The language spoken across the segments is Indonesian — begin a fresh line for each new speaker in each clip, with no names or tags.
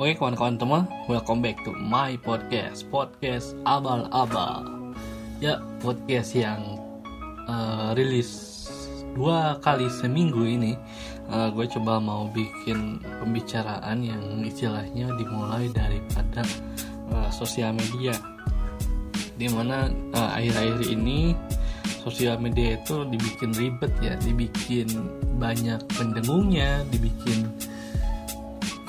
Oke kawan-kawan semua, welcome back to my podcast, podcast abal-abal. Ya, podcast yang uh, rilis dua kali seminggu ini. Uh, gue coba mau bikin pembicaraan yang istilahnya dimulai daripada uh, sosial media. Di mana uh, akhir-akhir ini sosial media itu dibikin ribet ya, dibikin banyak pendengungnya, dibikin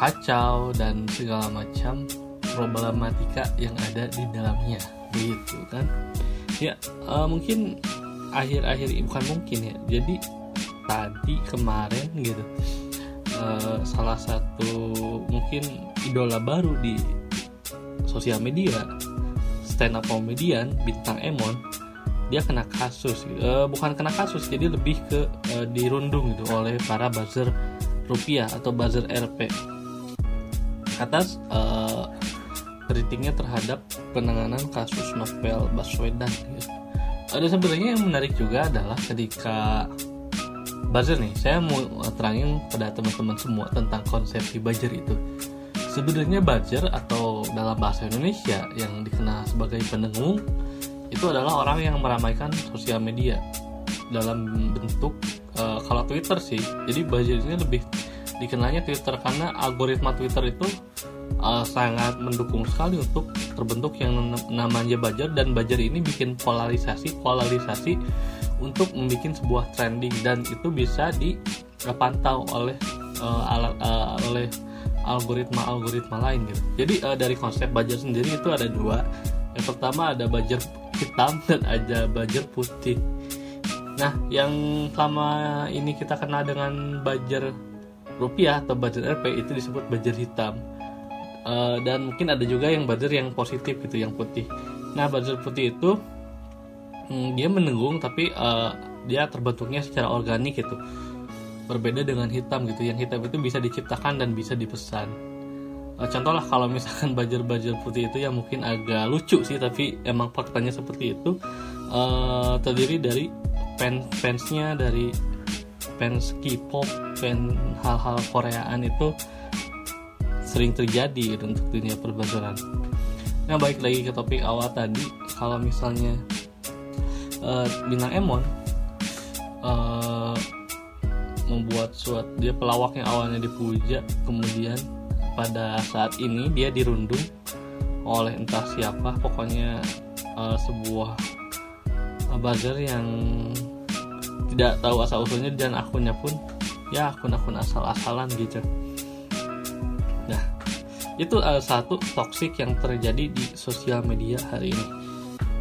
kacau dan segala macam problematika yang ada di dalamnya. Begitu kan? Ya uh, mungkin akhir-akhir bukan mungkin ya jadi tadi kemarin gitu uh, salah satu mungkin idola baru di sosial media stand up comedian bintang Emon dia kena kasus uh, bukan kena kasus jadi lebih ke uh, dirundung gitu oleh para buzzer rupiah atau buzzer RP atas uh, kritiknya terhadap penanganan kasus novel Baswedan. Gitu. Ada sebenarnya yang menarik juga adalah ketika buzzer nih, saya mau terangin pada teman-teman semua tentang konsep buzzer itu. Sebenarnya buzzer atau dalam bahasa Indonesia yang dikenal sebagai pendengung itu adalah orang yang meramaikan sosial media dalam bentuk uh, kalau Twitter sih. Jadi buzzer ini lebih dikenalnya Twitter karena algoritma Twitter itu uh, sangat mendukung sekali untuk terbentuk yang namanya buzzer dan buzzer ini bikin polarisasi polarisasi untuk membuat sebuah trending dan itu bisa dipantau oleh uh, alat uh, oleh algoritma algoritma lain gitu. Jadi uh, dari konsep buzzer sendiri itu ada dua. Yang pertama ada buzzer hitam dan ada buzzer putih. Nah, yang selama ini kita kenal dengan buzzer rupiah atau buzzer RP itu disebut buzzer hitam. Uh, dan mungkin ada juga yang buzzer yang positif gitu yang putih. Nah buzzer putih itu hmm, dia menenggung tapi uh, dia terbentuknya secara organik gitu. Berbeda dengan hitam gitu. Yang hitam itu bisa diciptakan dan bisa dipesan. Uh, contoh lah kalau misalkan buzzer-buzzer putih itu yang mungkin agak lucu sih tapi emang faktanya seperti itu. Uh, terdiri dari fans fansnya dari fans K-pop, fans hal-hal Koreaan itu sering terjadi untuk dunia perbazaran. Nah baik lagi ke topik awal tadi, kalau misalnya uh, bintang Emon uh, membuat suat dia pelawak yang awalnya dipuja, kemudian pada saat ini dia dirundung oleh entah siapa, pokoknya uh, sebuah buzzer yang tidak tahu asal usulnya dan akunnya pun ya akun-akun asal-asalan gitu. Nah itu uh, satu toxic yang terjadi di sosial media hari ini.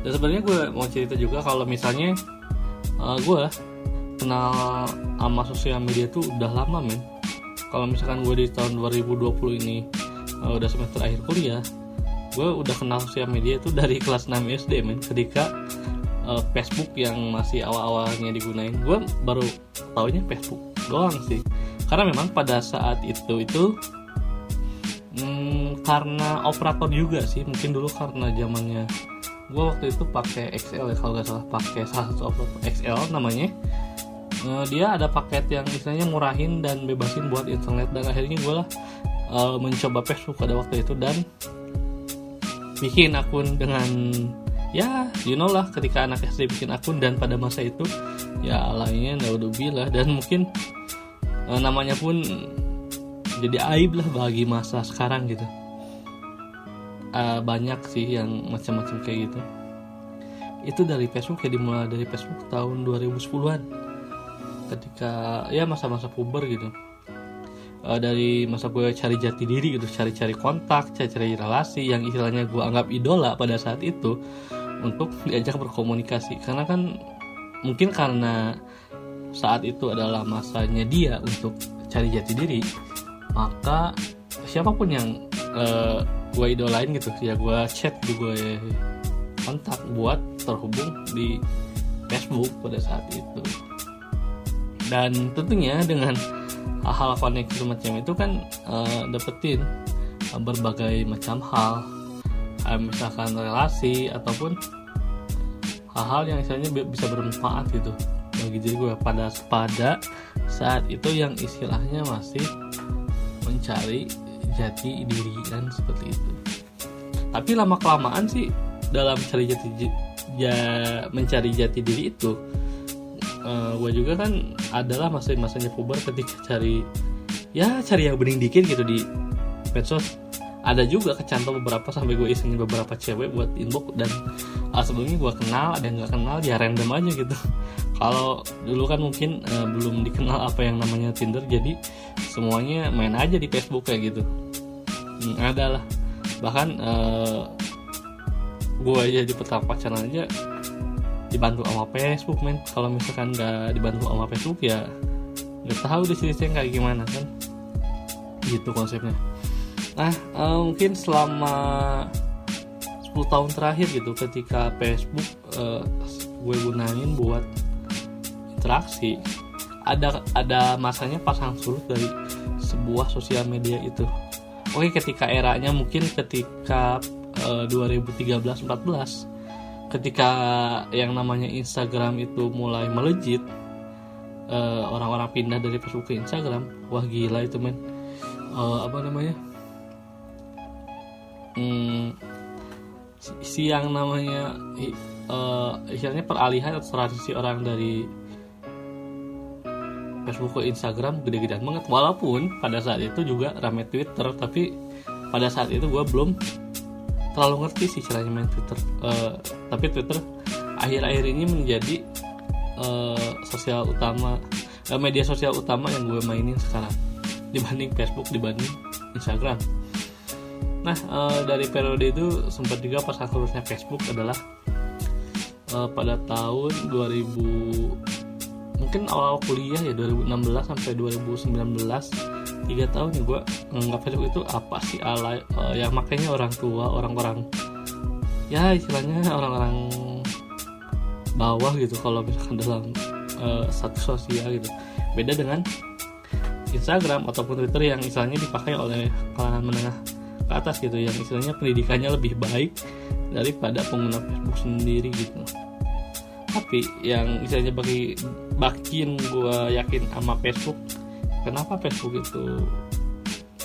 Dan sebenarnya gue mau cerita juga kalau misalnya uh, gue kenal sama sosial media itu udah lama men. Kalau misalkan gue di tahun 2020 ini uh, udah semester akhir kuliah gue udah kenal sosial media itu dari kelas 6 SD men. Ketika uh, Facebook yang masih awal-awalnya digunain. Gue baru taunya Facebook doang sih. Karena memang pada saat itu itu hmm, karena operator juga sih. Mungkin dulu karena zamannya gue waktu itu pakai XL ya kalau nggak salah. Pakai salah satu operator XL namanya. Uh, dia ada paket yang istilahnya murahin dan bebasin buat internet. Dan akhirnya gue lah uh, mencoba Facebook pada waktu itu dan bikin akun dengan ya you know lah ketika anak SD bikin akun dan pada masa itu ya lainnya naudzubillah dan mungkin e, namanya pun jadi aib lah bagi masa sekarang gitu. E, banyak sih yang macam-macam kayak gitu. Itu dari Facebook ya dimulai dari Facebook tahun 2010-an ketika ya masa-masa puber gitu. Uh, dari masa gue cari jati diri gitu cari-cari kontak cari-cari relasi yang istilahnya gue anggap idola pada saat itu untuk diajak berkomunikasi. Karena kan mungkin karena saat itu adalah masanya dia untuk cari jati diri maka siapa pun yang uh, gue idolain gitu ya gue chat gue kontak buat terhubung di Facebook pada saat itu. Dan tentunya dengan hal-hal koneksi macam itu kan uh, dapetin berbagai macam hal misalkan relasi ataupun hal-hal yang istilahnya bisa bermanfaat gitu. Bagi diri gue pada pada saat itu yang istilahnya masih mencari jati diri kan seperti itu. Tapi lama kelamaan sih dalam cari jati ya mencari jati diri itu uh, eh, gue juga kan adalah masa-masanya puber ketika cari ya cari yang bening dikit gitu di medsos ada juga kecantol beberapa sampai gue isengin beberapa cewek buat inbox dan uh, sebelumnya gue kenal ada yang nggak kenal ya random aja gitu. Kalau dulu kan mungkin uh, belum dikenal apa yang namanya Tinder jadi semuanya main aja di Facebook kayak gitu. Hmm, ada lah. Bahkan uh, gue aja di pertama pacaran aja dibantu sama Facebook men. Kalau misalkan nggak dibantu sama Facebook ya nggak tahu di sini kayak gimana kan. Gitu konsepnya nah uh, mungkin selama 10 tahun terakhir gitu ketika Facebook uh, gue gunain buat interaksi ada ada masanya pasang surut dari sebuah sosial media itu. Oke ketika eranya mungkin ketika uh, 2013-14 ketika yang namanya Instagram itu mulai melejit uh, orang-orang pindah dari Facebook ke Instagram wah gila itu men. Uh, apa namanya hmm, si namanya uh, istilahnya peralihan atau transisi orang dari Facebook ke Instagram gede-gedean banget. Walaupun pada saat itu juga rame Twitter tapi pada saat itu gue belum terlalu ngerti sih caranya main Twitter. Uh, tapi Twitter akhir-akhir ini menjadi uh, sosial utama uh, media sosial utama yang gue mainin sekarang dibanding Facebook dibanding Instagram nah uh, dari periode itu sempat juga pas lurusnya Facebook adalah uh, pada tahun 2000 mungkin awal kuliah ya 2016 sampai 2019 tiga tahun ya gue nggak Facebook itu apa sih ala uh, ya makanya orang tua orang-orang ya istilahnya orang-orang bawah gitu kalau misalkan dalam uh, satu sosial gitu. Beda dengan Instagram ataupun Twitter yang istilahnya dipakai oleh kalangan menengah ke atas gitu yang istilahnya pendidikannya lebih baik daripada pengguna Facebook sendiri gitu. Tapi yang misalnya bagi bakin gue yakin sama Facebook kenapa Facebook itu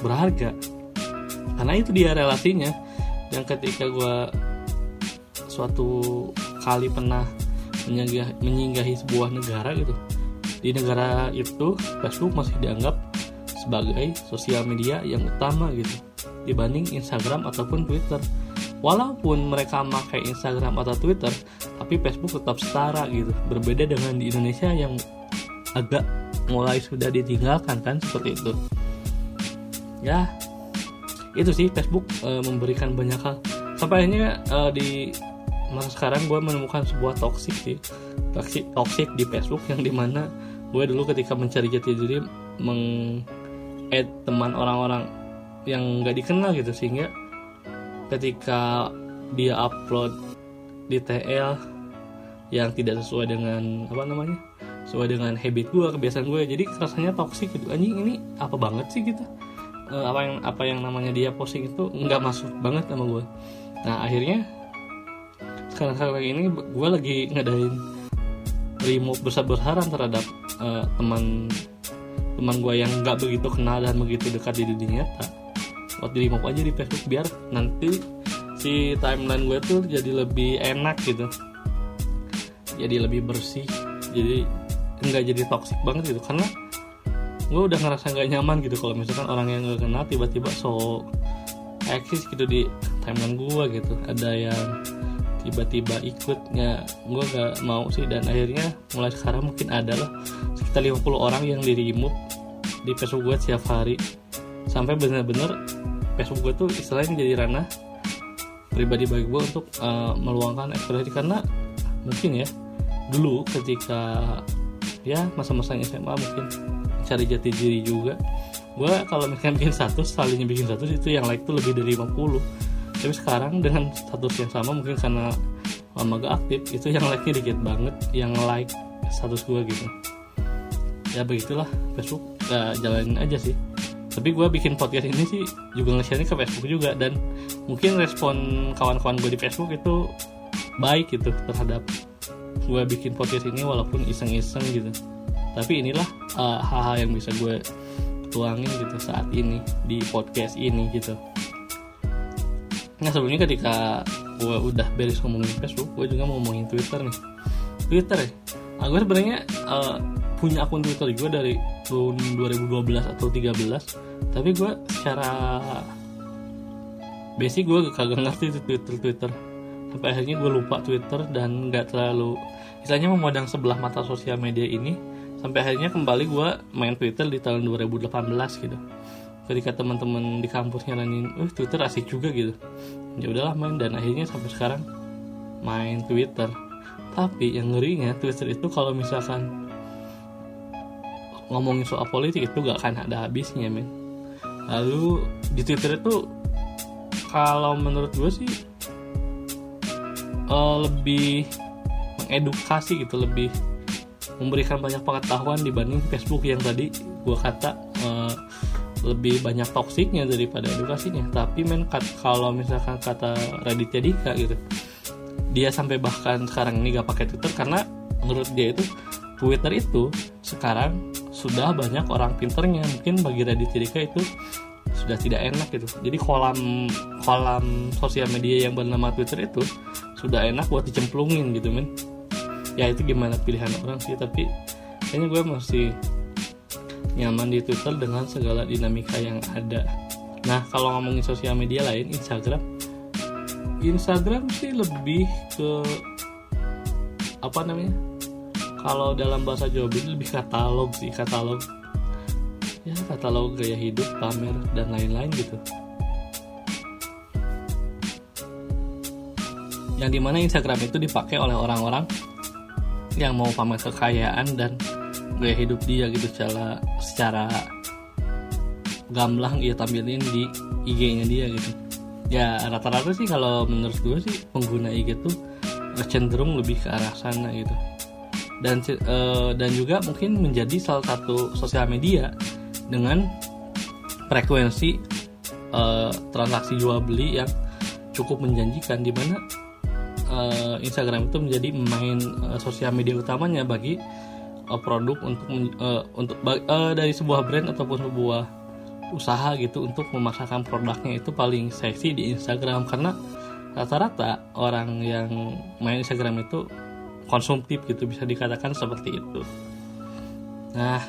berharga? Karena itu dia relasinya. Dan ketika gue suatu kali pernah menyinggahi, menyinggahi sebuah negara gitu di negara itu Facebook masih dianggap sebagai sosial media yang utama gitu dibanding Instagram ataupun Twitter. Walaupun mereka pakai Instagram atau Twitter tapi Facebook tetap setara gitu. Berbeda dengan di Indonesia yang agak mulai sudah ditinggalkan kan seperti itu. Ya itu sih Facebook e, memberikan banyak hal. Sampai akhirnya e, di masa sekarang gue menemukan sebuah toxic sih. Toxic toxic di Facebook yang di mana gue dulu ketika mencari jati diri meng add teman orang-orang yang nggak dikenal gitu sehingga ketika dia upload di TL yang tidak sesuai dengan apa namanya sesuai dengan habit gue kebiasaan gue jadi rasanya toksik gitu. Anjing ini apa banget sih gitu? E, apa yang apa yang namanya dia posting itu nggak masuk banget sama gue nah akhirnya sekarang sekarang ini gue lagi ngadain remove besar-besaran terhadap uh, teman teman gue yang nggak begitu kenal dan begitu dekat di dunia nyata di remove aja di Facebook biar nanti si timeline gue tuh jadi lebih enak gitu. Jadi lebih bersih. Jadi nggak jadi toxic banget gitu. Karena gue udah ngerasa nggak nyaman gitu kalau misalkan orang yang gak kenal tiba-tiba so eksis gitu di timeline gue gitu. Ada yang tiba-tiba ikutnya gue gak mau sih. Dan akhirnya mulai sekarang mungkin ada lah sekitar 50 orang yang di remove di Facebook gue setiap hari sampai bener-bener Facebook gue tuh istilahnya jadi ranah pribadi bagi gue untuk uh, meluangkan ekspresi karena mungkin ya dulu ketika ya masa-masa SMA mungkin cari jati diri juga gue kalau misalkan bikin satu sekalinya bikin satu itu yang like tuh lebih dari 50 tapi sekarang dengan status yang sama mungkin karena lama gak aktif itu yang like nya dikit banget yang like status gue gitu. Ya begitulah Facebook ya jalanin aja sih tapi gue bikin podcast ini sih juga nge-share ke Facebook juga dan mungkin respon kawan-kawan gue di Facebook itu baik gitu terhadap gue bikin podcast ini walaupun iseng-iseng gitu. Tapi inilah uh, hal-hal yang bisa gue tuangin gitu saat ini di podcast ini gitu. Nah sebelumnya ketika gue udah beres ngomongin Facebook gue juga mau ngomongin Twitter nih. Twitter ya? Nah, gue sebenarnya uh, punya akun Twitter juga dari tahun 2012 atau 13 tapi gue secara basic gue kagak ngerti Twitter Twitter. Sampai akhirnya gue lupa Twitter dan nggak terlalu istilahnya memandang sebelah mata sosial media ini. Sampai akhirnya kembali gue main Twitter di tahun 2018 gitu. Ketika teman-teman di kampus nyaranin uh Twitter asik juga gitu. Ya udahlah main. Dan akhirnya sampai sekarang main Twitter. Tapi yang ngerinya Twitter itu kalau misalkan ngomongin soal politik itu gak akan ada habisnya men. Lalu di Twitter itu kalau menurut gue sih uh, lebih mengedukasi gitu lebih memberikan banyak pengetahuan dibanding Facebook yang tadi gue kata uh, lebih banyak toksiknya daripada edukasinya. Tapi men kalau misalkan kata Raditya Dika gitu dia sampai bahkan sekarang ini gak pakai Twitter karena menurut dia itu Twitter itu sekarang sudah banyak orang pinternya mungkin bagi Raditya Dika itu sudah tidak enak gitu jadi kolam kolam sosial media yang bernama Twitter itu sudah enak buat dicemplungin gitu men ya itu gimana pilihan orang sih tapi kayaknya gue masih nyaman di Twitter dengan segala dinamika yang ada. Nah, kalau ngomongin sosial media lain, Instagram, Instagram sih lebih ke apa namanya? Kalau dalam bahasa Jawa ini lebih katalog sih, katalog. Ya, katalog gaya hidup, pamer dan lain-lain gitu. Yang di mana Instagram itu dipakai oleh orang-orang yang mau pamer kekayaan dan gaya hidup dia gitu secara secara gamblang ia tampilin di IG-nya dia gitu ya rata-rata sih kalau menurut gue sih pengguna IG tuh cenderung lebih ke arah sana gitu dan uh, dan juga mungkin menjadi salah satu sosial media dengan frekuensi uh, transaksi jual beli yang cukup menjanjikan di mana uh, Instagram itu menjadi main uh, sosial media utamanya bagi uh, produk untuk uh, untuk uh, dari sebuah brand ataupun sebuah usaha gitu untuk memasarkan produknya itu paling seksi di Instagram. Karena rata-rata orang yang main Instagram itu konsumtif gitu bisa dikatakan seperti itu. Nah,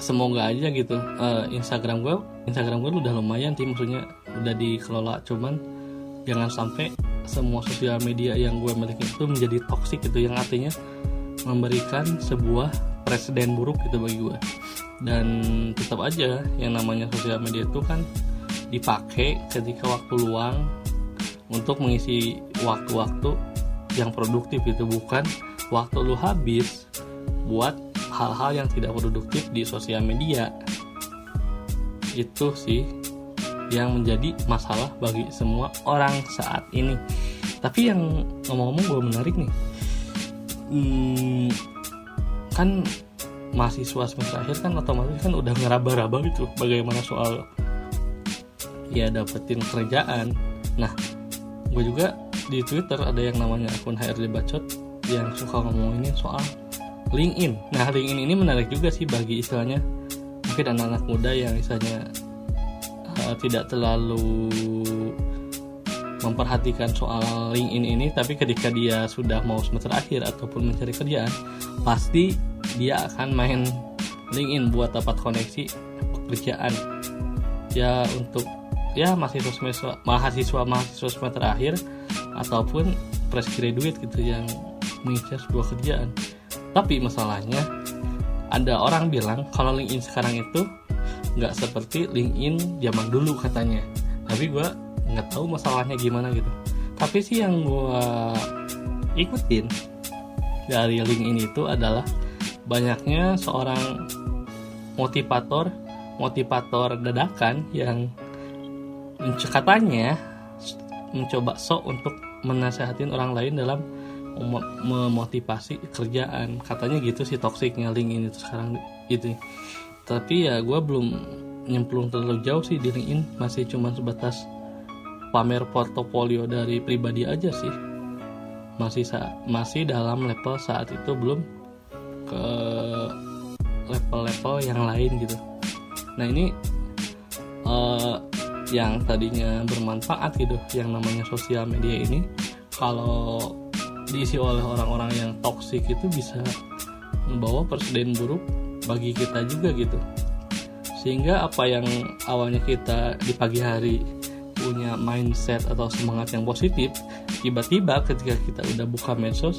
semoga aja gitu. Uh, Instagram gue Instagram gue udah lumayan sih maksudnya udah dikelola. Cuman jangan sampai semua sosial media yang gue miliki itu menjadi toksik gitu yang artinya memberikan sebuah presiden buruk gitu bagi gue dan tetap aja yang namanya sosial media itu kan dipakai ketika waktu luang untuk mengisi waktu-waktu yang produktif itu bukan waktu lu habis buat hal-hal yang tidak produktif di sosial media. Itu sih yang menjadi masalah bagi semua orang saat ini. Tapi yang ngomong-ngomong gue menarik nih. Hmm, kan mahasiswa semester akhir kan otomatis kan udah ngeraba-raba gitu bagaimana soal ya dapetin kerjaan. Nah gue juga di twitter ada yang namanya akun HRD Bacot yang suka ngomongin soal LinkedIn. Nah LinkedIn ini menarik juga sih bagi istilahnya mungkin anak-anak muda yang istilahnya uh, tidak terlalu memperhatikan soal LinkedIn ini tapi ketika dia sudah mau semester akhir ataupun mencari kerjaan pasti dia akan main LinkedIn buat dapat koneksi pekerjaan. Ya untuk ya mahasiswa mahasiswa mahasiswa semester akhir ataupun fresh graduate gitu yang mengincar sebuah kerjaan. Tapi masalahnya ada orang bilang kalau LinkedIn sekarang itu nggak seperti LinkedIn zaman dulu katanya. Tapi gue nggak tahu masalahnya gimana gitu. Tapi sih yang gue ikutin dari link ini itu adalah banyaknya seorang motivator motivator dadakan yang katanya mencoba sok untuk menasehatin orang lain dalam memotivasi kerjaan. Katanya gitu sih toksiknya link ini sekarang gitu. Tapi ya gue belum nyemplung terlalu jauh sih di LinkedIn. Masih cuma sebatas pamer portofolio dari pribadi aja sih. Masih masih dalam level saat itu belum ke level-level level yang lain gitu. Nah ini yang tadinya bermanfaat gitu yang namanya sosial media ini kalau diisi oleh orang-orang yang toksik itu bisa membawa presiden buruk bagi kita juga gitu. Sehingga apa yang awalnya kita di pagi hari punya mindset atau semangat yang positif tiba-tiba ketika kita udah buka medsos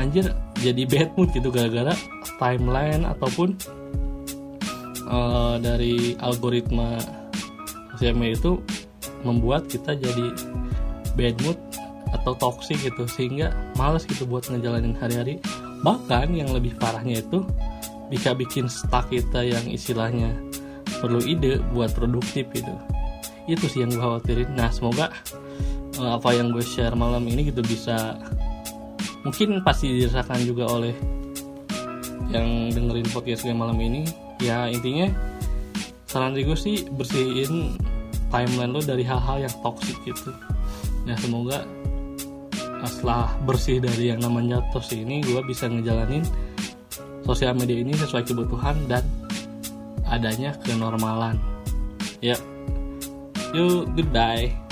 anjir jadi bad mood gitu gara-gara timeline ataupun uh, dari algoritma media itu membuat kita jadi bad mood atau toxic gitu sehingga males gitu buat ngejalanin hari-hari. Bahkan yang lebih parahnya itu bisa bikin stuck kita yang istilahnya perlu ide buat produktif gitu. Itu sih yang gue khawatirin. Nah semoga uh, apa yang gue share malam ini gitu bisa mungkin pasti dirasakan juga oleh yang dengerin podcast gue malam ini. Ya intinya saran dari gue sih bersihin timeline lo dari hal-hal yang toxic gitu. Ya semoga setelah bersih dari yang namanya tos ini gue bisa ngejalanin sosial media ini sesuai kebutuhan dan adanya kenormalan. Ya. Yuk goodbye